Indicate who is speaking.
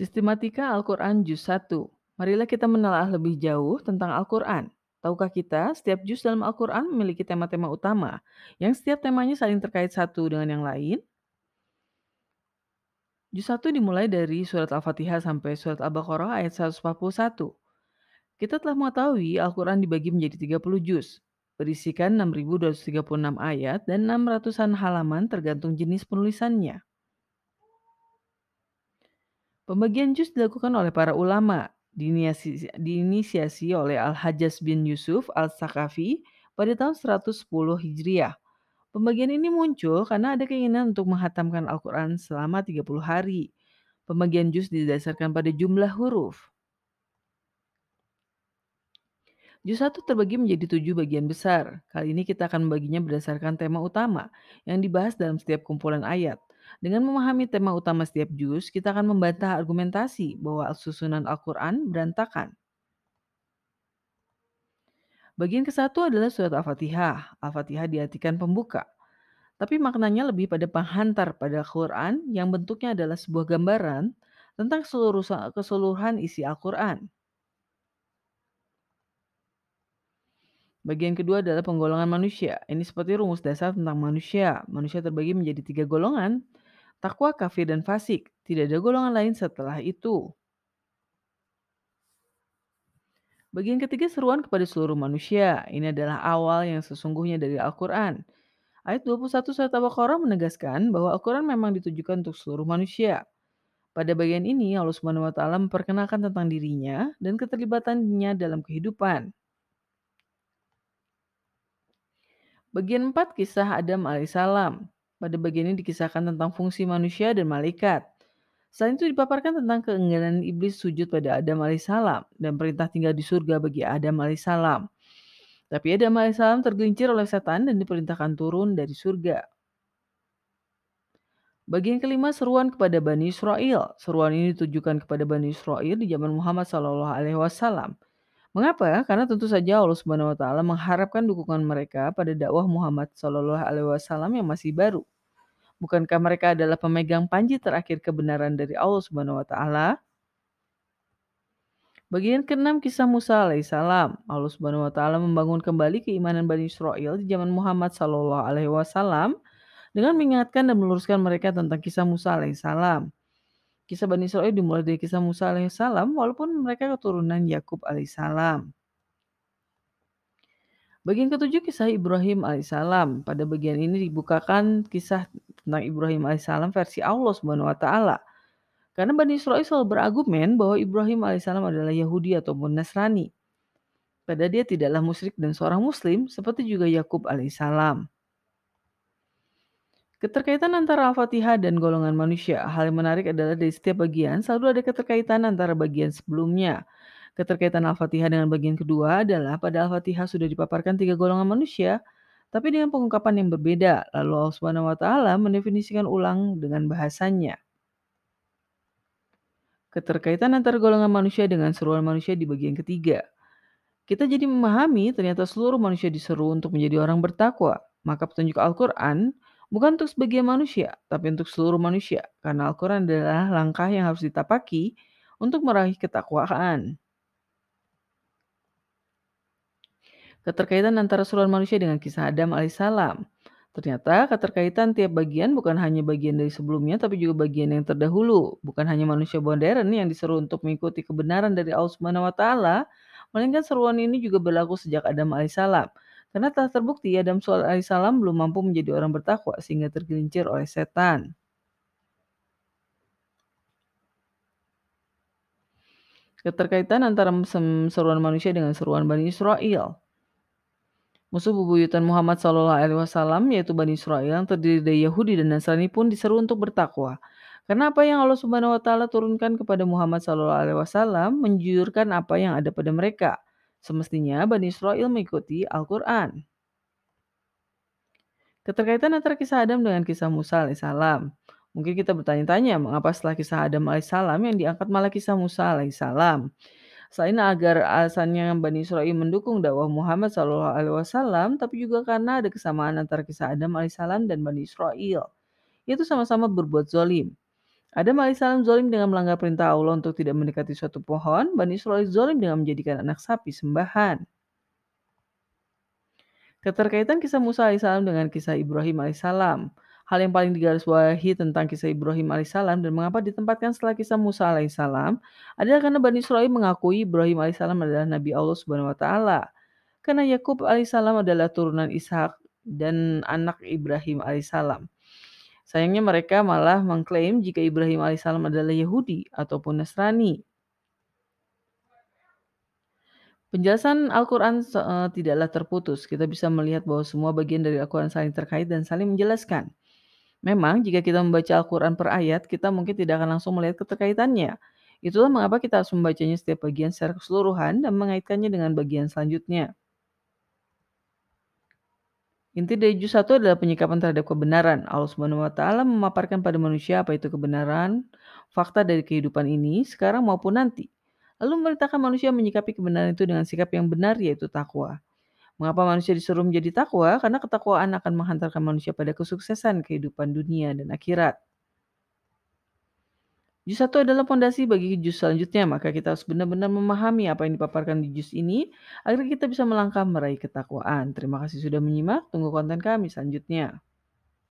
Speaker 1: Sistematika Al-Quran Juz 1. Marilah kita menelaah lebih jauh tentang Al-Quran. Tahukah kita, setiap juz dalam Al-Quran memiliki tema-tema utama, yang setiap temanya saling terkait satu dengan yang lain? Juz 1 dimulai dari surat Al-Fatihah sampai surat Al-Baqarah ayat 141. Kita telah mengetahui Al-Quran dibagi menjadi 30 juz, berisikan 6.236 ayat dan 600-an halaman tergantung jenis penulisannya. Pembagian juz dilakukan oleh para ulama, diinisiasi, oleh Al-Hajjaz bin Yusuf Al-Sakafi pada tahun 110 Hijriah. Pembagian ini muncul karena ada keinginan untuk menghatamkan Al-Quran selama 30 hari. Pembagian juz didasarkan pada jumlah huruf. Juz 1 terbagi menjadi tujuh bagian besar. Kali ini kita akan membaginya berdasarkan tema utama yang dibahas dalam setiap kumpulan ayat. Dengan memahami tema utama setiap juz, kita akan membantah argumentasi bahwa susunan Al-Quran berantakan. Bagian ke satu adalah surat Al-Fatihah. Al-Fatihah diartikan pembuka. Tapi maknanya lebih pada penghantar pada Al-Quran yang bentuknya adalah sebuah gambaran tentang seluruh keseluruhan isi Al-Quran. Bagian kedua adalah penggolongan manusia. Ini seperti rumus dasar tentang manusia. Manusia terbagi menjadi tiga golongan, takwa, kafir, dan fasik. Tidak ada golongan lain setelah itu. Bagian ketiga seruan kepada seluruh manusia. Ini adalah awal yang sesungguhnya dari Al-Quran. Ayat 21 surat Al-Baqarah menegaskan bahwa Al-Quran memang ditujukan untuk seluruh manusia. Pada bagian ini, Allah Subhanahu wa taala memperkenalkan tentang dirinya dan keterlibatannya dalam kehidupan. Bagian 4 kisah Adam alaihissalam. Pada bagian ini dikisahkan tentang fungsi manusia dan malaikat. Selain itu dipaparkan tentang keengganan iblis sujud pada Adam alaihissalam dan perintah tinggal di surga bagi Adam alaihissalam. Tapi Adam alaihissalam tergelincir oleh setan dan diperintahkan turun dari surga. Bagian kelima seruan kepada Bani Israel. Seruan ini ditujukan kepada Bani Israel di zaman Muhammad SAW. Mengapa? Karena tentu saja Allah Subhanahu wa taala mengharapkan dukungan mereka pada dakwah Muhammad Shallallahu alaihi wasallam yang masih baru. Bukankah mereka adalah pemegang panji terakhir kebenaran dari Allah Subhanahu wa taala? Bagian keenam kisah Musa alaihissalam. Allah Subhanahu wa taala membangun kembali keimanan Bani Israel di zaman Muhammad Shallallahu alaihi wasallam dengan mengingatkan dan meluruskan mereka tentang kisah Musa alaihissalam. Kisah Bani Israel dimulai dari kisah Musa alaihissalam walaupun mereka keturunan Yakub alaihissalam. Bagian ketujuh kisah Ibrahim alaihissalam. Pada bagian ini dibukakan kisah tentang Ibrahim alaihissalam versi Allah Subhanahu wa taala. Karena Bani Israel selalu berargumen bahwa Ibrahim alaihissalam adalah Yahudi ataupun Nasrani. Padahal dia tidaklah musyrik dan seorang muslim seperti juga Yakub alaihissalam. Keterkaitan antara Al-Fatihah dan golongan manusia. Hal yang menarik adalah dari setiap bagian selalu ada keterkaitan antara bagian sebelumnya. Keterkaitan Al-Fatihah dengan bagian kedua adalah pada Al-Fatihah sudah dipaparkan tiga golongan manusia, tapi dengan pengungkapan yang berbeda. Lalu Allah Subhanahu wa taala mendefinisikan ulang dengan bahasanya. Keterkaitan antara golongan manusia dengan seruan manusia di bagian ketiga. Kita jadi memahami ternyata seluruh manusia diseru untuk menjadi orang bertakwa. Maka petunjuk Al-Quran Bukan untuk sebagian manusia, tapi untuk seluruh manusia. Karena Al-Quran adalah langkah yang harus ditapaki untuk meraih ketakwaan. Keterkaitan antara seluruh manusia dengan kisah Adam alaihissalam. Ternyata keterkaitan tiap bagian bukan hanya bagian dari sebelumnya, tapi juga bagian yang terdahulu. Bukan hanya manusia modern yang diseru untuk mengikuti kebenaran dari Allah Subhanahu wa Ta'ala, melainkan seruan ini juga berlaku sejak Adam alaihissalam. Karena telah terbukti Adam alaihissalam belum mampu menjadi orang bertakwa sehingga tergelincir oleh setan. Keterkaitan antara seruan manusia dengan seruan Bani Israel. Musuh bebuyutan Muhammad SAW yaitu Bani Israel yang terdiri dari Yahudi dan Nasrani pun diseru untuk bertakwa. Karena apa yang Allah Subhanahu wa taala turunkan kepada Muhammad SAW menjurkan apa yang ada pada mereka. Semestinya Bani Israel mengikuti Al-Quran. Keterkaitan antara kisah Adam dengan kisah Musa alaihissalam. Mungkin kita bertanya-tanya, mengapa setelah kisah Adam alaihissalam yang diangkat malah kisah Musa alaihissalam? Selain agar alasannya Bani Israel mendukung dakwah Muhammad SAW, tapi juga karena ada kesamaan antara kisah Adam alaihissalam dan Bani Israel, yaitu sama-sama berbuat zolim. Adam alaihissalam zolim dengan melanggar perintah Allah untuk tidak mendekati suatu pohon. Bani Israel zolim dengan menjadikan anak sapi sembahan. Keterkaitan kisah Musa alaihissalam dengan kisah Ibrahim alaihissalam. Hal yang paling digarisbawahi tentang kisah Ibrahim alaihissalam dan mengapa ditempatkan setelah kisah Musa alaihissalam adalah karena Bani Israel mengakui Ibrahim alaihissalam adalah Nabi Allah subhanahu wa taala. Karena Yakub alaihissalam adalah turunan Ishak dan anak Ibrahim alaihissalam. Sayangnya mereka malah mengklaim jika Ibrahim alaihissalam adalah Yahudi ataupun Nasrani. Penjelasan Al-Quran uh, tidaklah terputus. Kita bisa melihat bahwa semua bagian dari Al-Quran saling terkait dan saling menjelaskan. Memang jika kita membaca Al-Quran per ayat, kita mungkin tidak akan langsung melihat keterkaitannya. Itulah mengapa kita harus membacanya setiap bagian secara keseluruhan dan mengaitkannya dengan bagian selanjutnya. Inti dari juz 1 adalah penyikapan terhadap kebenaran. Allah Subhanahu wa taala memaparkan pada manusia apa itu kebenaran, fakta dari kehidupan ini sekarang maupun nanti. Lalu memerintahkan manusia menyikapi kebenaran itu dengan sikap yang benar yaitu takwa. Mengapa manusia disuruh menjadi takwa? Karena ketakwaan akan menghantarkan manusia pada kesuksesan kehidupan dunia dan akhirat. Juz 1 adalah fondasi bagi juz selanjutnya, maka kita harus benar-benar memahami apa yang dipaparkan di juz ini agar kita bisa melangkah meraih ketakwaan. Terima kasih sudah menyimak, tunggu konten kami selanjutnya.